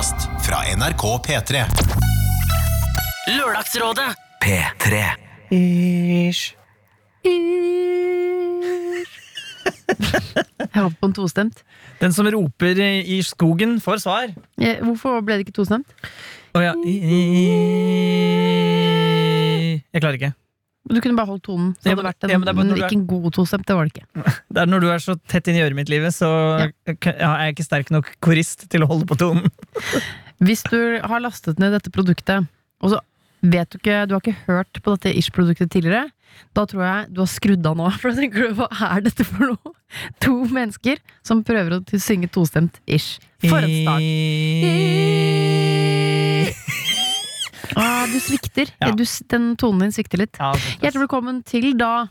podkast fra NRK P3. Lørdagsrådet P3. Ish. Jeg håper på en tostemt. Den som roper i skogen, får svar. Eh, Hvorfor ble det ikke tostemt? Å ja. Jeg klarer ikke. Du kunne bare holdt tonen. Så Ja, hadde vært en, ja, men det vært ikke en god tostemt. Det var det ikke. Det er når du er så tett inn i øret mitt, livet, så ja, er jeg ikke sterk nok korist til å holde på tonen. Hvis du har lastet ned dette produktet, og så vet du ikke Du har ikke hørt på dette Ish-produktet tidligere, da tror jeg du har skrudd av nå. For da tenker du hva er dette for noe? To mennesker som prøver å synge tostemt Ish. For en start. Ah, du svikter. Ja. Du, den tonen din svikter litt. Ja, Hjertelig velkommen til da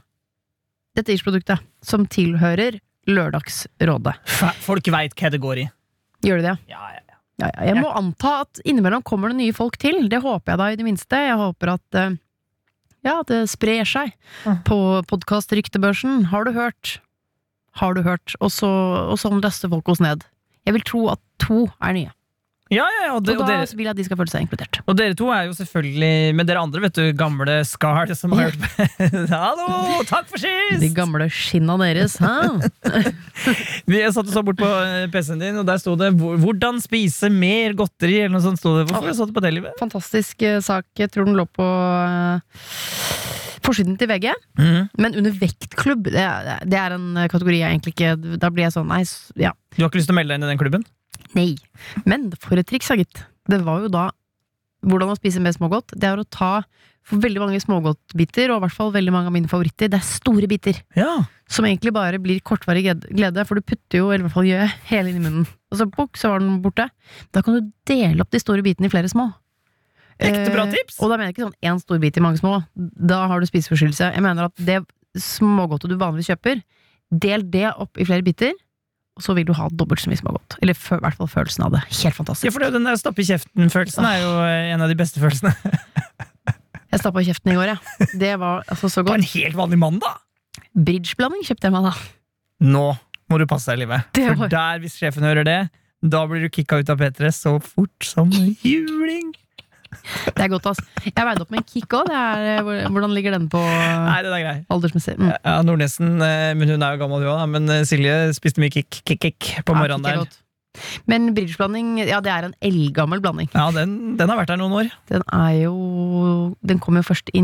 dette Ish-produktet, som tilhører Lørdagsrådet. Folk veit hva det går i. Gjør de det? Ja, ja, ja. Jeg må anta at innimellom kommer det nye folk til. Det håper jeg da, i det minste. Jeg håper at eh, ja, det sprer seg på podkast-ryktebørsen. Har du hørt? Har du hørt? Og så, og sånn laster folk oss ned. Jeg vil tro at to er nye. Ja, ja, og, de, Og og, da dere, vil jeg at de skal føle seg inkludert. og dere to er jo selvfølgelig Men dere andre, vet du, gamle skar som har hørt Hallo! Takk for sist! De gamle skinna deres, hæ? Vi jeg satt og så bort på eh, PC-en din, og der sto det 'Hvordan spise mer godteri'. Eller noe sånt sto det. Hvorfor satt du på det, livet? Fantastisk eh, sak. Jeg tror den lå på eh, forsiden til VG. Mhm. Men under vektklubb, det det er en kategori jeg egentlig ikke Da blir jeg sånn, nei, ja. Du har ikke lyst til å melde deg inn i den klubben? Nei. Men for et triks, gitt. Det var jo da hvordan å spise mer smågodt. Det er å ta veldig mange smågodtbiter, og i hvert fall veldig mange av mine favoritter. Det er store biter. Ja. Som egentlig bare blir kortvarig glede, for du putter jo, eller i hvert fall gjør jeg, hele inn i munnen. Og så bukk, så var den borte. Da kan du dele opp de store bitene i flere små. Ekte bra Eh, tips! og da mener jeg ikke sånn én stor bit i mange små. Da har du spiseforstyrrelse. Jeg mener at det smågodtet du vanligvis kjøper, del det opp i flere biter, og så vil du ha dobbelt så mye som har gått. Eller i hvert fall følelsen av det. Helt fantastisk. Ja, for det, Den der stappe kjeften-følelsen er jo eh, en av de beste følelsene. Jeg stappa kjeften i går, jeg. Det var altså så godt. På en helt vanlig mandag! Bridgeblanding kjøpte jeg meg da. Nå må du passe deg, livet. For der, hvis sjefen hører det, da blir du kicka ut av P3 så fort som juling. Det er godt, altså. Jeg veide opp med en kick òg. Hvordan ligger den på Nei, den er grei. aldersmessig? Mm. Ja, Nordnesen, eh, men hun er jo gammel, hun òg, men eh, Silje spiste mye kick, kick, kick på morgenen er der. godt. Men bridgeblanding, ja, det er en eldgammel blanding. Ja, den, den har vært der noen år. Den er jo Den kom jo først i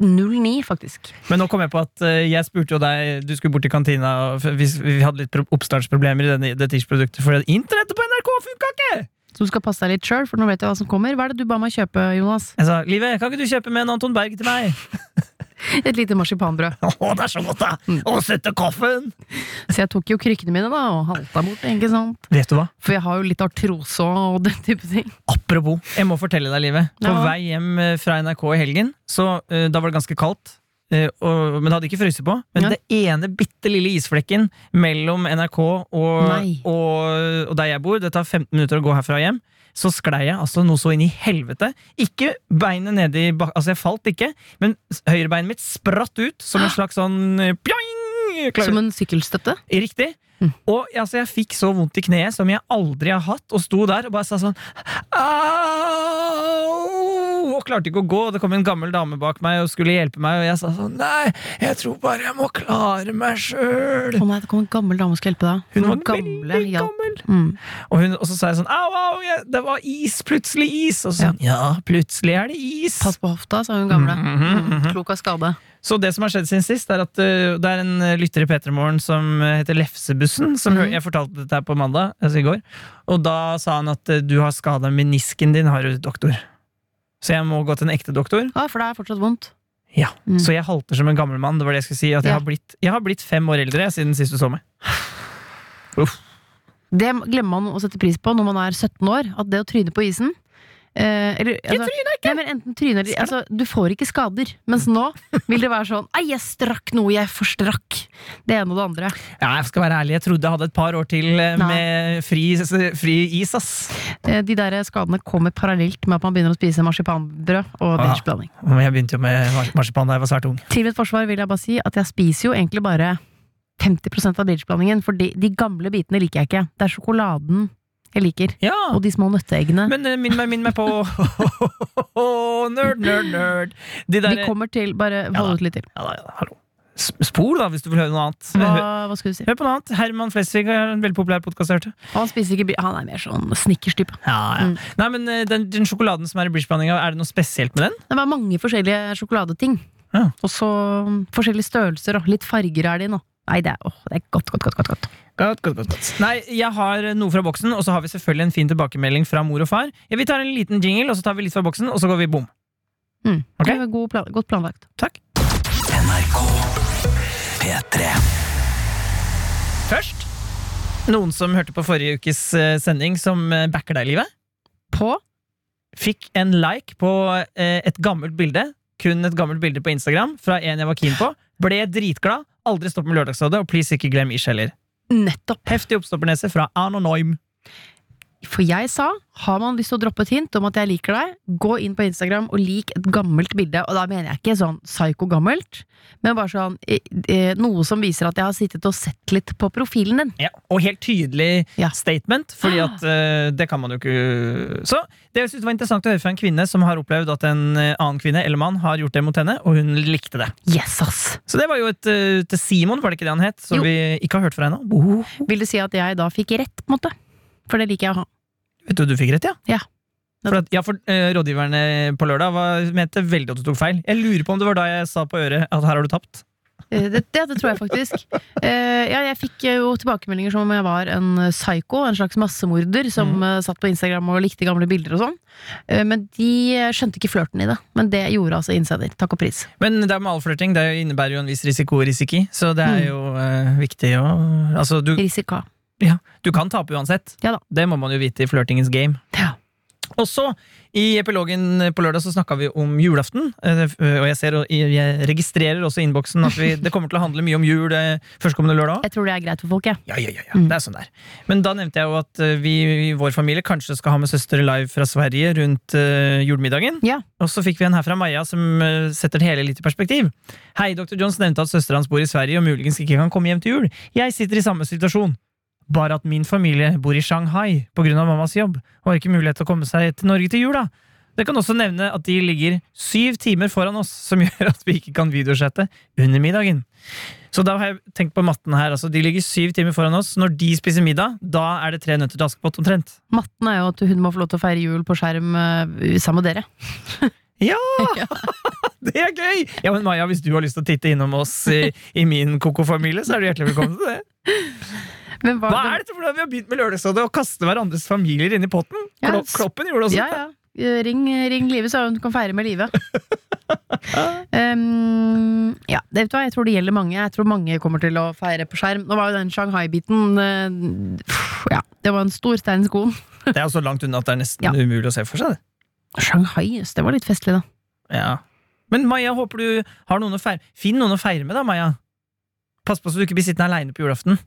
1909, faktisk. Men nå kom jeg på at eh, jeg spurte jo deg Du skulle bort til kantina, vi, vi hadde litt oppstartsproblemer i dette Ish-produktet, fordi internettet på NRK funka ikke! Så du skal passe deg litt sjøl, for nå vet jeg hva som kommer. Hva er det du ba meg kjøpe, Jonas? Jeg sa Livet, kan ikke du kjøpe med en Anton Berg til meg? Et lite marsipanbrød. Å, det er så godt, da! Og sette kaffen! Så jeg tok jo krykkene mine da, og halta bort, ikke sant? Vet du hva? For jeg har jo litt artrose og den type ting. Apropos, jeg må fortelle deg, Livet. På Ja. vei hjem fra NRK i helgen, så uh, da var det ganske kaldt. Eh, og, men det hadde ikke fryst på. Men Ja. det ene bitte lille isflekken mellom NRK og, og, og der jeg bor, det tar 15 minutter å gå herfra hjem, så sklei jeg altså noe så inn i helvete. Ikke beinet ned i bak... Altså, jeg falt ikke, men høyrebeinet mitt spratt ut som en slags sånn eh, pjoing! Som en sykkelstøtte. Riktig. Mm. Og altså, jeg fikk så vondt i kneet som jeg aldri har hatt, og sto der og bare sa sånn Au! Og klarte ikke å gå. Det kom en gammel dame bak meg og skulle hjelpe meg, og jeg sa sånn Nei, jeg tror bare jeg må klare meg sjøl. Å nei, det kom en gammel dame og skulle hjelpe deg. Hun var gamle, veldig gammel. Mm. Og, hun, og så sa jeg sånn Au, au, jeg, det var is! Plutselig is! Og sånn Ja, plutselig er det is! Pass på hofta, sa hun gamle. Mm -hmm, Mm. -hmm. Klok av skade. Så det som har skjedd siden sist, er at uh, det er en lytter i P3 Morgen som heter Lefsebussen. Som Mhm. Jeg fortalte dette her på mandag, altså i går. Og da sa han at uh, du har skada menisken din, har du, doktor. Så jeg må gå til en ekte doktor. Ja, for det er fortsatt vondt. Ja, Mm. Så jeg halter som en gammel mann. Det var det jeg skulle si. At jeg, Ja. har blitt, jeg har blitt fem år eldre siden sist du så meg. Det glemmer man å sette pris på når man er 17 år. At det å tryne på isen eh, eller, altså, Nei, men enten tryner eller altså, Du får ikke skader. Mens nå vil det være sånn Ei, jeg strakk noe jeg forstrakk. Det ene og det andre. Ja, jeg skal være ærlig, jeg trodde jeg hadde et par år til Nei. med fri, fri is, ass. Eh, De der skadene kommer parallelt med at man begynner å spise marsipanbrød og Ah. bridgeblanding. Jeg begynte jo med marsipan da jeg var svært ung. Til mitt forsvar vil jeg bare si at jeg spiser jo egentlig bare 50 av bridgeblandingen, for de, de gamle bitene liker jeg ikke. Det er sjokoladen jeg liker. Ja! Og de små nøtteeggene. Men eh, minn meg, minn meg på Nerd, nerd, nerd. De der, Vi kommer til Bare hold ut litt til. ja, da, ja, da, hallo. Spol, da, hvis du vil høre noe annet. Hva, hva skulle du si? hør på noe annet. Herman Flesvig er en veldig populær podkast jeg hørte. Han spiser ikke Han er mer sånn snickers-type. Ja, ja. Mm. Nei, men eh, den, den sjokoladen som er i bridgeblandinga, er det noe spesielt med den? Det var mange forskjellige sjokoladeting. Ja. Og så mm, forskjellige størrelser, og litt farger er de nå. Nei, det er, åh, det er godt, godt, godt. godt, godt. Godt, godt, godt. Nei, jeg har noe fra boksen, og så har vi selvfølgelig en fin tilbakemelding fra mor og far. Ja, vi tar en liten jingle, og så tar vi litt fra boksen, og så går vi bom. Mm. Okay? Det var god plan, godt planlagt. Takk. NRK P3. Først, noen som hørte på forrige ukes eh, sending, som eh, backer deg i livet, På fikk en like på eh, et gammelt bilde, kun et gammelt bilde på Instagram, fra en jeg var keen på. Ble dritglad. Aldri stopp med Lørdagsrådet, og please ikke glem Ish heller. nettopp. Heftig oppstoppernese fra Anonym. For jeg sa, har man lyst til å droppe et hint om at jeg liker deg, gå inn på Instagram og lik et gammelt bilde. Og da mener jeg ikke sånn psyko-gammelt, men bare sånn eh, eh, noe som viser at jeg har sittet og sett litt på profilen din. Ja, og helt tydelig Ja. statement, fordi at eh, det kan man jo ikke Så det jeg synes var interessant å høre fra en kvinne som har opplevd at en annen kvinne eller mann har gjort det mot henne, og hun likte det. Yes, ass! Så det var jo et til Simon, var det ikke det han het? Som Jo. vi ikke har hørt fra ennå. Vil det si at jeg da fikk rett, på en måte? For det liker jeg å ha. Vet du, du fikk rett, ja? Ja. For, at, ja, for eh, rådgiverne på lørdag var, mente veldig at du tok feil. Jeg lurer på om det var da jeg sa på øret at her har du tapt. Eh, Det, det, det tror jeg faktisk. Eh, ja, jeg fikk eh, jo tilbakemeldinger som om jeg var en eh, psycho, en slags massemorder, som Mhm. eh, satt på Instagram og likte gamle bilder og sånn. Eh, men de eh, skjønte ikke flørten i det. Men det gjorde altså insider. Takk og pris. Men det er med all flørting. Det innebærer jo en viss risiko og risiki, så det er Mm. jo eh, viktig å Altså, du, Risika. Du kan tape uansett. Ja da. Det må man jo vite i flørtingens game. Ja. Og så, i epilogen på lørdag, så snakka vi om julaften. eh, Og jeg, ser, og jeg registrerer også i innboksen at vi, det kommer til å handle mye om jul eh, førstkommende lørdag. Jeg tror det er greit for folk, ja. Ja, ja, ja, ja. Mm. Det er sånn det er. Men da nevnte jeg jo at eh, vi i vår familie kanskje skal ha med søstre live fra Sverige rundt eh, julemiddagen. Ja. Og så fikk vi en her fra Maja som eh, setter det hele litt i perspektiv. Hei, Dr. Johns nevnte at søstera hans bor i Sverige og muligens ikke kan komme hjem til jul. Jeg sitter i samme situasjon. Bare at min familie bor i Shanghai pga. mammas jobb og har ikke mulighet til å komme seg til Norge til jula. Det kan også nevne at de ligger syv timer foran oss, som gjør at vi ikke kan videosette under middagen. Så da har jeg tenkt på matten her. altså De ligger syv timer foran oss. Når de spiser middag, da er det tre nøtter til Askepott omtrent. Matten er jo at hun må få lov til å feire jul på skjerm eh, sammen med dere. Ja! Det er gøy! Ja, men Maja, hvis du har lyst til å titte innom oss i, i min Koko-familie, så er du hjertelig velkommen til det. Men hva, Hva er det for noe? vi har begynt med Lørdagsrådet og kaste hverandres familier inn i potten? Ja, Klo Kloppen gjorde også Ja, ja. Eh, Ring, ring Live, så hun kan feire med Live. um, ja, det vet du hva, jeg tror det gjelder mange. Jeg tror mange kommer til å feire på skjerm. Nå var jo den Shanghai-biten uh, Ja, det var en stor stein i skoen. Det er jo så langt unna at det er nesten Ja. umulig å se for seg det. Shanghai, jøss, det var litt festlig, da. Ja. Men Maja, håper du har noen å feire Finn noen å feire med, da, Maja. Pass på så du ikke blir sittende aleine på julaften.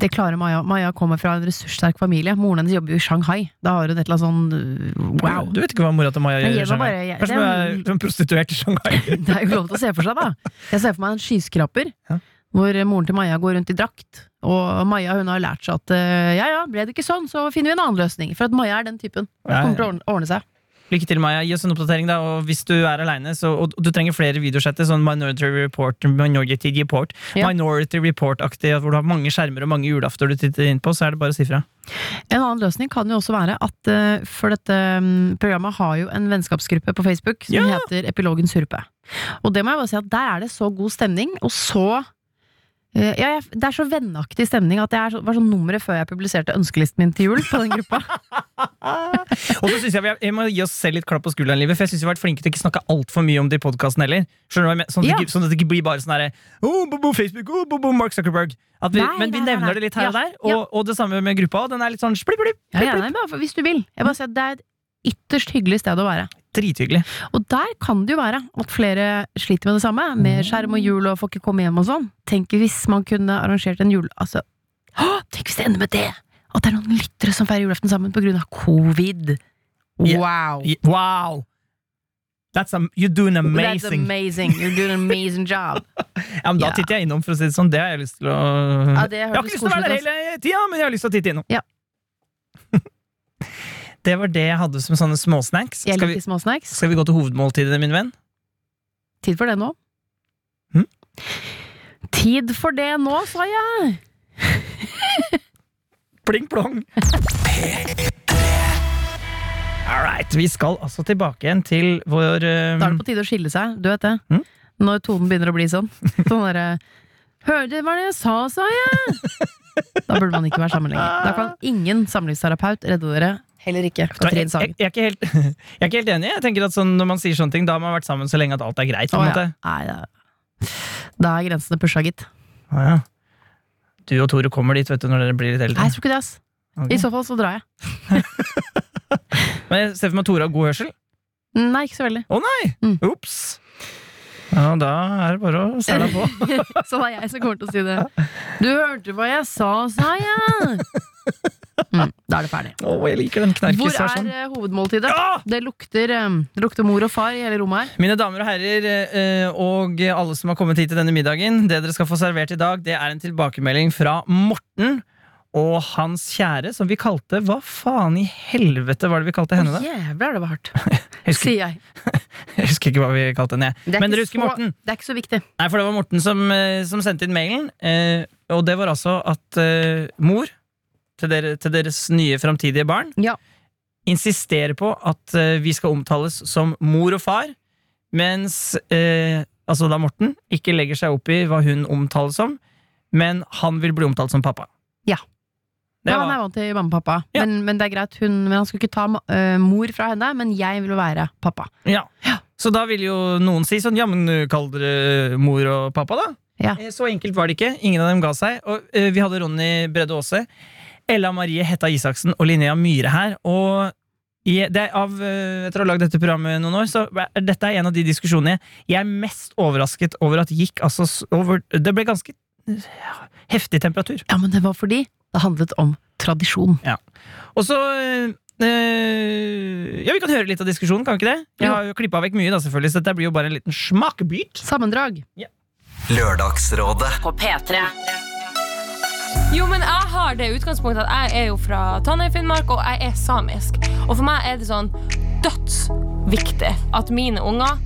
Det klarer Maja. Maja kommer fra en ressurssterk familie. Moren hennes jobber jo i Shanghai. Da har hun et eller annet sånn øh, wow. Du vet ikke hva mora til Maja gjør i Shanghai? bare, jeg, Kanskje hun er, er prostituert i Shanghai? det er jo lov til å se for seg, da. Jeg ser for meg en skyskraper. Ja. Hvor moren til Maja går rundt i drakt. Og Maja hun har lært seg at øh, ja ja, ble det ikke sånn, så finner vi en annen løsning. For at Maja er den typen. Det Kommer til å ordne seg. Lykke til, Maja. Gi oss en oppdatering, da. Og hvis du er aleine, og du trenger flere videochatter, sånn Minority Report, Minority Report, Ja. Minority Report-aktig, hvor du har mange skjermer og mange julafter du titter inn på, så er det bare å si fra. En annen løsning kan jo også være at øh, For dette mm, programmet har jo en vennskapsgruppe på Facebook som Ja! heter Epilogen Surpe. Og det må jeg bare si at der er det så god stemning, og så øh, ja, jeg, Det er så vennaktig stemning at det er så, var sånn nummeret før jeg publiserte ønskelisten min til jul på den gruppa. Og så synes jeg vi jeg må gi oss selv litt klapp på skulderen, livet, for jeg syns vi har vært flinke til ikke snakke altfor mye om det i podkasten heller. Jeg? Sånn, at det Ja. ikke- sånn at det ikke blir bare sånn herre oh, bo, bo, Facebook, oh, bo, bo, Mark Zuckerberg. Vi, Nei, men vi nei, nevner nei. det litt her og der, og, og det samme med gruppa. Den er litt sånn splipp, Ja, splipp, ja, ja, nei, men hvis du vil. Jeg bare sier at Det er et ytterst hyggelig sted å være. Drithyggelig. Og der kan det jo være at flere sliter med det samme, med skjerm og jul og får ikke komme hjem og sånn. Tenk hvis man kunne arrangert en jul... Altså, Åh, tenk hvis det ender med det! At det er noen lyttere som feirer julaften sammen på grunn av covid. Wow! Yeah. Wow! That's a, you're doing That's amazing. amazing. You're doing an amazing job. Ja, men da yeah. titter jeg innom, for å si det sånn. Det har jeg lyst til å Ja, det Jeg har ikke lyst til å være der hele tida, men jeg har lyst til å titte innom. Ja. Det var det jeg hadde som sånne småsnacks. Jeg liker småsnacks. skal vi gå til hovedmåltidet, min venn? Tid for det nå. Hm? Tid for det nå, sa jeg! Pling plong! All right, vi skal altså tilbake igjen til vår eh, Da er det på tide å skille seg. Du vet det. Hm? Når tonen begynner å bli sånn. Sånn derre Hørte hva det jeg sa, sa jeg! Da burde man ikke være sammen lenger. Da kan ingen samlivsterapeut redde dere. Heller ikke jeg, Katrin Sagen. jeg, ikke helt, jeg er ikke helt enig. Jeg tenker at sånn, Når man sier sånne ting, da har man vært sammen så lenge at alt er greit. En ja. Nei, da, da er grensene pusha, gitt. Å, ja. Du og Tore kommer dit vet du, når dere blir litt Nei, eldre. jeg tror ikke det, ass. Okay. I så fall så drar jeg. Men jeg ser for meg at Tore har god hørsel. Nei, ikke så veldig. Å nei! Mm. Ops! Ja, da er det bare å sæle på. Så det er jeg som kommer til å si det. Du hørte hva jeg sa, sa jeg! Mm, da er det ferdig. Oh, jeg liker den Hvor er knarkisversjonen. eh, hovedmåltidet? Ja! Det lukter, eh, det lukter mor og far i hele rommet her. Mine damer og herrer, eh, og alle som har kommet hit til denne middagen, det dere skal få servert i dag, det er en tilbakemelding fra Morten og hans kjære, som vi kalte Hva faen i helvete var det vi kalte henne, da? Jævla, det var hardt. Husker, Sier jeg. jeg husker ikke hva vi kalte henne. Men dere husker så- Morten? Det er ikke så viktig. Nei, for det var Morten som, som sendte inn mailen, og det var altså at uh, mor til, dere, til deres nye framtidige barn Ja. insisterer på at eh, vi skal omtales som mor og far, mens eh, altså da Morten ikke legger seg opp i hva hun omtales som, men han vil bli omtalt som pappa. Ja. Det Ja, han er var, vant til mamma og pappa, Ja. men, men det er greit. Hun, men han skulle ikke ta eh, mor fra henne, men jeg vil være pappa. ja. Så da vil jo noen si sånn, ja, men eh, kall dere mor og pappa, da. Ja. Eh, Så enkelt var det ikke. Ingen av dem ga seg. Og eh, vi hadde Ronny Bredde Aase, Ella Marie Hetta Isaksen og Linnea Myhre her. Og i, det er av, eh, etter å ha lagd dette programmet noen år, så dette er en av de diskusjonene jeg er mest overrasket over at gikk altså over Det ble ganske ja, heftig temperatur. Ja, men det var fordi det handlet om tradisjon. Ja. Og så eh, eh, Ja, vi kan høre litt av diskusjonen, kan vi ikke det? Jeg har jo klippa vekk mye, da selvfølgelig, så dette blir jo bare en liten smakebit. Sammendrag. Lørdagsrådet. På P3. Jo, men jeg har det utgangspunktet at jeg er jo fra Tanøy, Finnmark, og jeg er samisk. Og for meg er det sånn dødsviktig at mine unger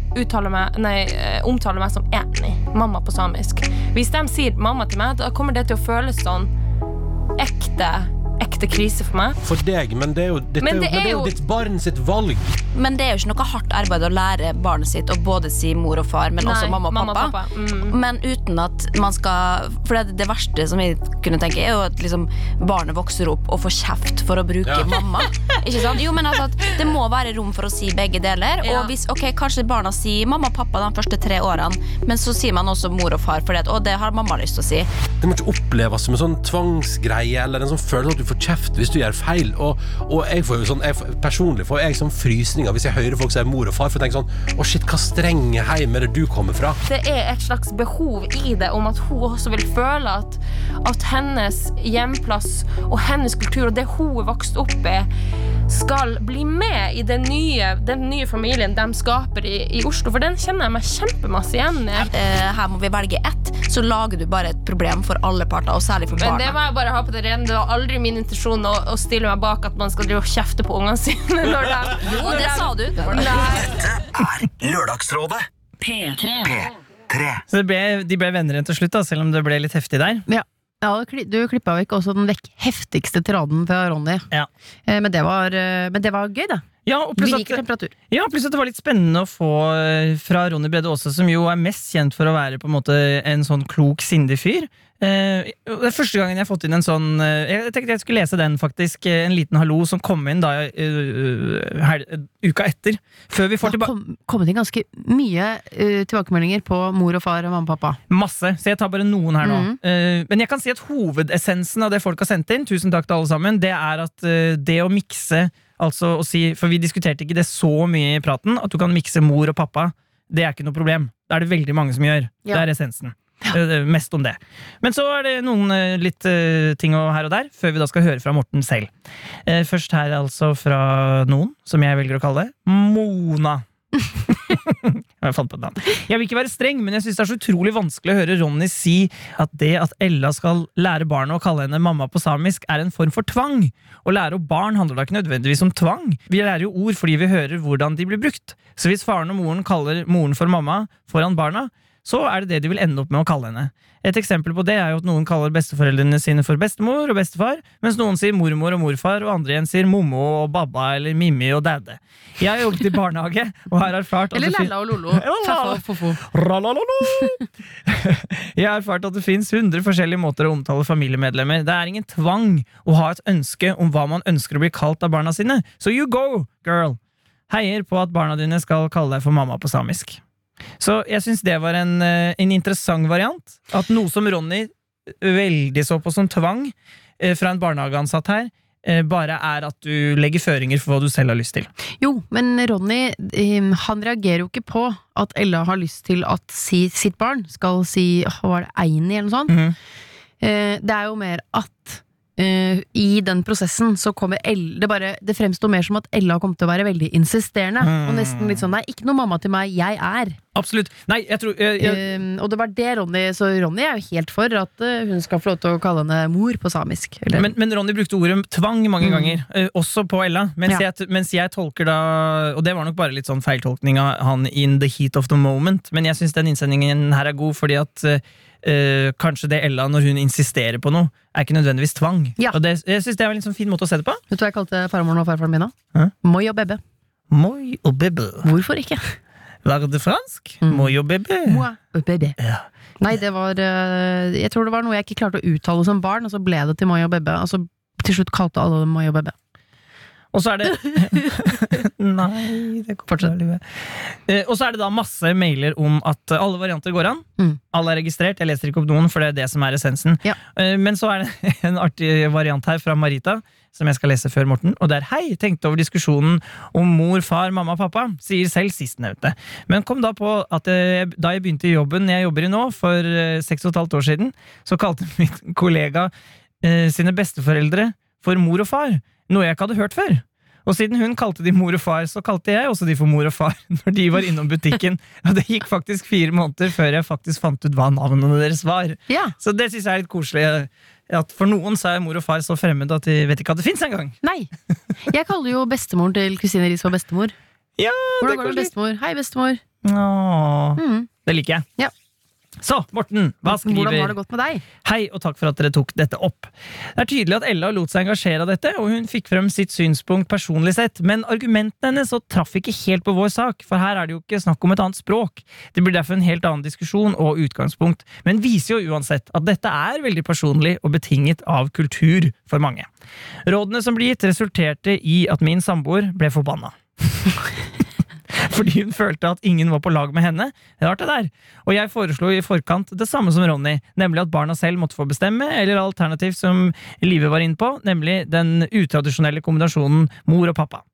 meg, nei, eh, omtaler meg som enig. Mamma på samisk. Hvis de sier mamma til meg, da kommer det til å føles sånn ekte, ekte krise for meg. For deg, men det er jo, dette Men er jo, men det er jo ditt barn sitt valg. Men det er jo ikke noe hardt arbeid å lære barnet sitt å både si mor og far, men også mamma og mamma og pappa. pappa, mm. Men uten at man skal For det, det verste som jeg kunne tenke, er jo at liksom barnet vokser opp og får kjeft for å bruke Ja. mamma. Ikke sant? Jo, men altså at Det må være rom for å si begge deler. Ja. Og hvis, ok, Kanskje barna sier mamma og pappa de første tre årene, men så sier man også mor og far, for det, og det har mamma lyst til å si. Det må ikke oppleves som en sånn tvangsgreie eller en sånn følelse at du får kjeft hvis du gjør feil. Og, og jeg får jo sånn, jeg, personlig får jeg sånn frysninger hvis jeg hører folk si mor og far, for jeg tenker sånn Å, shit, hva strenge heim er det du kommer fra? det er et slags behov i det om at hun også vil føle at, at hennes hjemplass og hennes kultur og det hun er vokst opp i, skal bli med i den nye, den nye familien de skaper i, i Oslo. For den kjenner jeg meg kjempemasse igjen i. Eh, her må vi velge ett, så lager du bare et problem for alle parter, og særlig for Men det må jeg bare ha på det rene. Det var aldri min intensjon å, å stille meg bak at man skal drive og kjefte på ungene sine. Når de, Jo, når det de- sa du. Dette er Lørdagsrådet. P3. P3. Så det ble, de ble venner igjen til slutt, da, selv om det ble litt heftig der. Ja, Ja, Du klippa jo ikke også den vekk heftigste tiraden fra Ronny. Ja. Eh, Men, det var, eh, men det var gøy, det. Ja, og pluss at, temperatur. ja, pluss at det var litt spennende å få eh, fra Ronny Brede Aase, som jo er mest kjent for å være på en måte en sånn klok, sindig fyr. Eh, det er første gangen jeg har fått inn en sånn eh, Jeg tenkte jeg skulle lese den, faktisk. eh, En liten hallo som kom inn da eh, hel- uka etter. Før vi får tilbake tilbake kom, kommet inn ganske mye uh, tilbakemeldinger på mor og far og mamma og pappa. Masse, så jeg tar bare noen her nå. Mm. Eh, men jeg kan si at hovedessensen av det folk har sendt inn, tusen takk til alle sammen, det er at det å mikse Altså å si, For vi diskuterte ikke det så mye i praten, at du kan mikse mor og pappa. Det er ikke noe problem. Det er det veldig mange som gjør. Ja. Det er essensen. Ja. mest om det. Men så er det noen eh, litt eh, ting her og der, før vi da skal høre fra Morten selv. Eh, først her altså fra noen, som jeg velger å kalle det. Mona. Jeg fant på navn. Jeg vil ikke være streng, men jeg synes det er så utrolig vanskelig å høre Ronny si at det at Ella skal lære barnet å kalle henne mamma på samisk, er en form for tvang. Å lære opp barn handler da ikke nødvendigvis om tvang. Vi lærer jo ord fordi vi hører hvordan de blir brukt. Så hvis faren og moren kaller moren for mamma foran barna, så er det det de vil ende opp med å kalle henne. Et eksempel på det er jo at noen kaller besteforeldrene sine for bestemor og bestefar, mens noen sier mormor og morfar, og andre igjen sier mommo og babba eller mimmi og dadde. Jeg har jobbet i barnehage og har erfart at Eller Lella og. Ralalalo! Jeg har erfart at det fins 100 forskjellige måter å omtale familiemedlemmer. Det er ingen tvang å ha et ønske om hva man ønsker å bli kalt av barna sine. Så you go, girl! Heier på at barna dine skal kalle deg for mamma på samisk. Så jeg syns det var en, eh, en interessant variant. At noe som Ronny veldig så på som tvang eh, fra en barnehageansatt her, eh, bare er at du legger føringer for hva du selv har lyst til. Jo, men Ronny eh, han reagerer jo ikke på at Ella har lyst til at si, sitt barn skal si Hva var det, Eini, eller noe sånt? Mm -hmm. det er jo mer at eh, i den prosessen så kommer Ella Det, bare, det fremsto mer som at Ella kom til å være veldig insisterende. Mm. Og nesten litt sånn Nei, ikke noe mamma til meg, jeg er. Absolutt. Nei, jeg tror jeg, jeg, Uh, og det var det Ronny Så Ronny er jo helt for at uh, hun skal få lov til å kalle henne mor på samisk. Eller, Men, men Ronny brukte ordet tvang mange Mm. ganger, også på Ella. Mens, Ja. jeg, mens jeg tolker da Og det var nok bare litt sånn feiltolkning av han in the heat of the moment, men jeg syns den innsendingen her er god fordi at eh, kanskje det Ella, når hun insisterer på noe, er ikke nødvendigvis tvang. Ja. Og det, jeg synes det er en sånn fin måte å se det på. Vet du hva jeg kalte farmoren og farfaren min da? Hæ? Moi og bebe. Moi og bebe. Hvorfor ikke? Var det fransk? Mm. Moi og bebe. Moi og bebe. Ja. Nei, det var eh, Jeg tror det var noe jeg ikke klarte å uttale som barn, og så ble det til Moi og Bebe. Og så til slutt kalte alle det Moi og Bebe. Og så er det Nei, det kommer til. Eh, Og så er det da masse mailer om at eh, alle varianter går an. Mm. Alle er registrert. Jeg leser ikke opp noen, for det er det som er essensen. Ja. Eh, Men så er det en artig variant her fra Marita, som jeg skal lese før Morten. Og det er hei, tenkte over diskusjonen om mor, far, mamma, og pappa. Sier selv sistnevnte. Men kom da på at jeg, da jeg begynte i jobben jeg jobber i nå, for seks og et halvt år siden, så kalte min kollega eh, sine besteforeldre for mor og far. Noe jeg ikke hadde hørt før. Og siden hun kalte de mor og far, så kalte jeg også de for mor og far når de var innom butikken. Og det gikk faktisk fire måneder før jeg faktisk fant ut hva navnene deres var. Ja. Så det syns jeg er litt koselig. At For noen så er mor og far så fremmed at de vet ikke at det fins engang. Nei. Jeg kaller jo bestemoren til Kristine Riis for bestemor. Ja, Hvordan går det med bestemor? Hei, bestemor. Åh, Mm. det liker jeg. Ja. Så, Morten, hva skriver Hvordan har det gått med deg? Hei, og takk for at dere tok dette opp. Det er tydelig at Ella lot seg engasjere av dette, og hun fikk frem sitt synspunkt personlig sett, men argumentene hennes så traff ikke helt på vår sak, for her er det jo ikke snakk om et annet språk. Det blir derfor en helt annen diskusjon og utgangspunkt, men viser jo uansett at dette er veldig personlig og betinget av kultur for mange. Rådene som ble gitt, resulterte i at min samboer ble forbanna. Fordi hun følte at ingen var på lag med henne. Rart det der. Og jeg foreslo i forkant det samme som Ronny, nemlig at barna selv måtte få bestemme, eller alternativt som Live var inne på, nemlig den utradisjonelle kombinasjonen mor og pappa.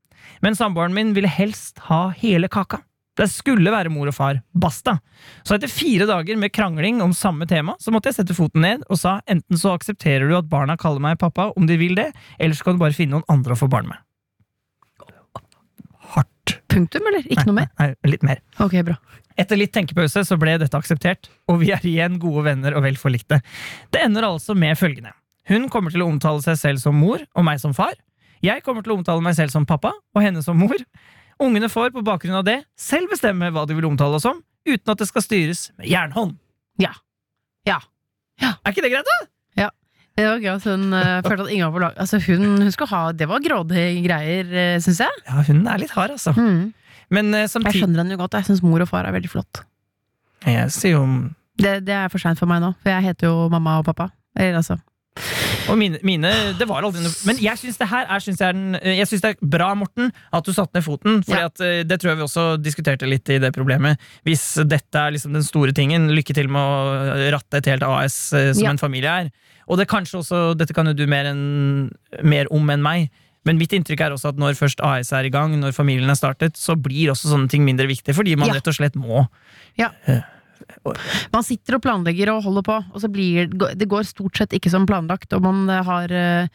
Men samboeren min ville helst ha hele kaka. Det skulle være mor og far. Basta. Så etter fire dager med krangling om samme tema, så måtte jeg sette foten ned og sa enten så aksepterer du at barna kaller meg pappa om de vil det, eller så kan du bare finne noen andre å få barn med. Hardt. Punktum, eller? Ikke noe mer? Nei, litt mer. Ok, bra. Etter litt tenkepause så ble dette akseptert, og vi er igjen gode venner og vel forlikte. Det ender altså med følgende. Hun kommer til å omtale seg selv som mor og meg som far. Jeg kommer til å omtale meg selv som pappa og henne som mor. Ungene får på bakgrunn av det selv bestemme hva de vil omtale oss om, uten at det skal styres med jernhånd. Ja. Ja. Ja. Er ikke det greit, da? Det var gøy at hun uh, følte at ingen var på lag. Altså, hun, hun skulle ha Det var grådige greier, uh, syns jeg. Ja, hun er litt hard, altså. Mm. Men eh, Jeg skjønner henne jo godt. Jeg syns mor og far er veldig flott. Jeg sier jo Det, det er for seint for meg nå, for jeg heter jo mamma og pappa. Eller altså Og mine, mine Det var aldri noe Men jeg syns det her er, synes jeg, er den, jeg synes det er bra, Morten, at du satte ned foten. For Ja. det tror jeg vi også diskuterte litt i det problemet. Hvis dette er liksom den store tingen, lykke til med å ratte et helt AS eh, som Ja. en familie er. Og det kanskje også, dette kan jo du mer, en, mer om enn meg. Men mitt inntrykk er også at når først AS er i gang, når familien er startet, så blir også sånne ting mindre viktig, fordi man Ja. rett og slett må Ja. eh, Man sitter og planlegger og holder på, og så blir det går stort sett ikke som planlagt, og man eh, har eh,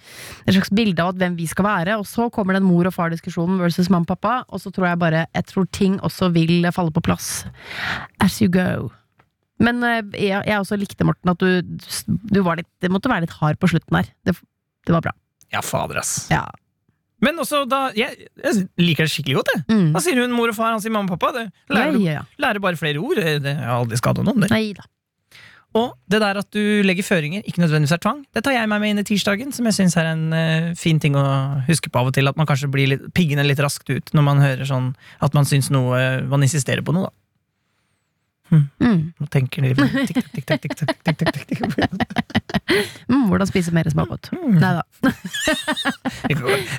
et slags bilde av hvem vi skal være, og så kommer den mor og far-diskusjonen versus mamma og pappa, og så tror jeg bare Jeg tror ting også vil falle på plass as you go. Men eh, jeg, jeg også likte, Morten, at du, du var litt Det måtte være litt hard på slutten her. Det, det var bra. Ja, fader, ass. Ja. Men også da Jeg, jeg liker det skikkelig godt, jeg. Mm. Da sier hun mor og far, han sier mamma og pappa. Det lærer, ja, ja. lærer bare flere ord. Det det har aldri skada noen. Det. Nei da. Og det der at du legger føringer, ikke nødvendigvis er tvang, det tar jeg meg med inn i tirsdagen, som jeg syns er en uh, fin ting å huske på av og til. At man kanskje blir litt, piggene litt raskt ut når man hører sånn at man syns noe Man insisterer på noe, da. Mm. Nå tenker de mm, Hvordan spise mer smågodt. Mm. Nei da.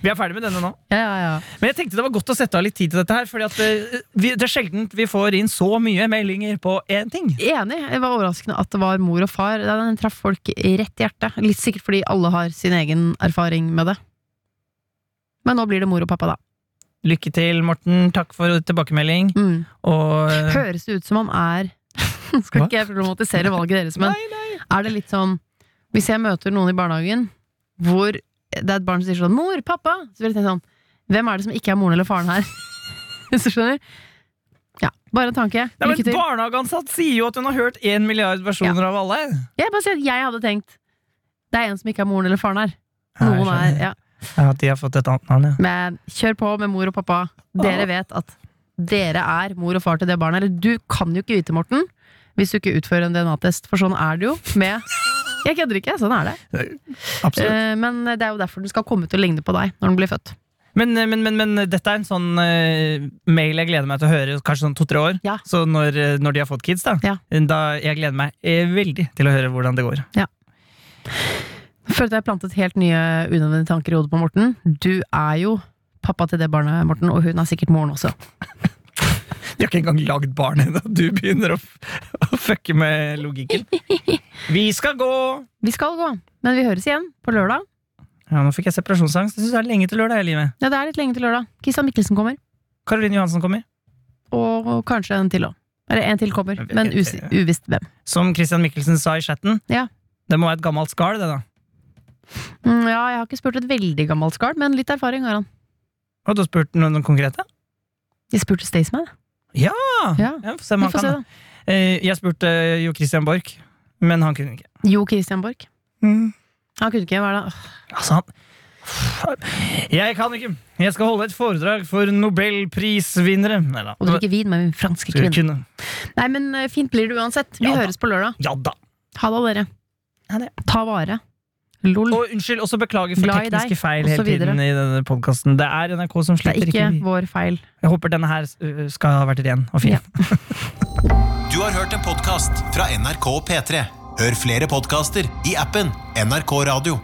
vi er ferdig med denne nå. Ja, ja, ja. Men jeg tenkte det var godt å sette av litt tid til dette her. Fordi det, det er sjelden vi får inn så mye meldinger på én ting. Enig. Det var overraskende at det var mor og far. Den traff folk rett i hjertet. Litt sikkert fordi alle har sin egen erfaring med det. Men nå blir det mor og pappa, da. Lykke til, Morten. Takk for tilbakemelding. Mm. Og Høres det ut som han er Skal ikke jeg problematisere valget deres, men er det litt sånn Hvis jeg møter noen i barnehagen hvor det er et barn som sier sånn 'Mor, pappa', så vil jeg tenke sånn Hvem er det som ikke er moren eller faren her? Hvis du skjønner? Ja, bare en tanke. Nei, Lykke til. Barnehageansatt sier jo at hun har hørt én milliard versjoner av alle. Jeg bare sier at jeg hadde tenkt Det er en som ikke er moren eller faren her. Noen er, ja. Ja, at de har fått et annet navn, ja. Men kjør på med mor og pappa. Dere vet at dere er mor og far til det barnet. Eller du kan jo ikke vite, Morten, hvis du ikke utfører en DNA-test, for sånn er det jo med Jeg kødder ikke, sånn er det. Absolutt. Eh, Men det er jo derfor den skal komme til å ligne på deg når den blir født. Men, men, men, men dette er en sånn uh, mail jeg gleder meg til å høre kanskje sånn to-tre år. Ja. Så når, eh, når de har fått kids, da, Ja. da jeg gleder meg eh, veldig til å høre hvordan det går. Følte jeg plantet helt nye unødvendige tanker i hodet på Morten. Du er jo pappa til det barnet, Morten, og hun er sikkert moren også. De har ikke engang lagd barn ennå. Du begynner å, å fucke med logikken. Vi skal gå! Vi skal gå, men vi høres igjen på lørdag. Ja, Nå fikk jeg separasjonsangst. Jeg synes det er lenge til lørdag. i livet Ja, det er litt lenge til lørdag. Kristian Mikkelsen kommer, Karoline Johansen kommer. og kanskje en til òg. Eller en til kommer, men us uvisst hvem. Som Christian Mikkelsen sa i chatten. Ja. Det må være et gammelt skall, det, da. Mm, ja, jeg har ikke spurt et veldig gammelt skall, men litt erfaring har han. Har du spurt noen, konkrete? Jeg spurte Staysman. Ja! Ja, Ja, får se om han se, kan. da. Eh, Jeg spurte eh, Jo Christian Borch, men han kunne ikke. Jo Christian Borch. Han kunne ikke hva det. Altså, han Jeg kan ikke! Jeg skal holde et foredrag for nobelprisvinnere. Nei da. Og drikke vin med min franske kvinne. Nei, men eh, fint blir det uansett. Vi Ja høres på lørdag. Ja da. Ha det, dere. Ha det. Ta vare. Lol. Og unnskyld, også beklager for Glad tekniske deg, feil hele tiden i denne podkasten. Det er NRK som Det er ikke Ikke vår feil. Jeg håper denne her uh, skal ha vært ren og fin. Ja. Du har hørt en podkast fra NRK P3. Hør flere podkaster i appen NRK Radio.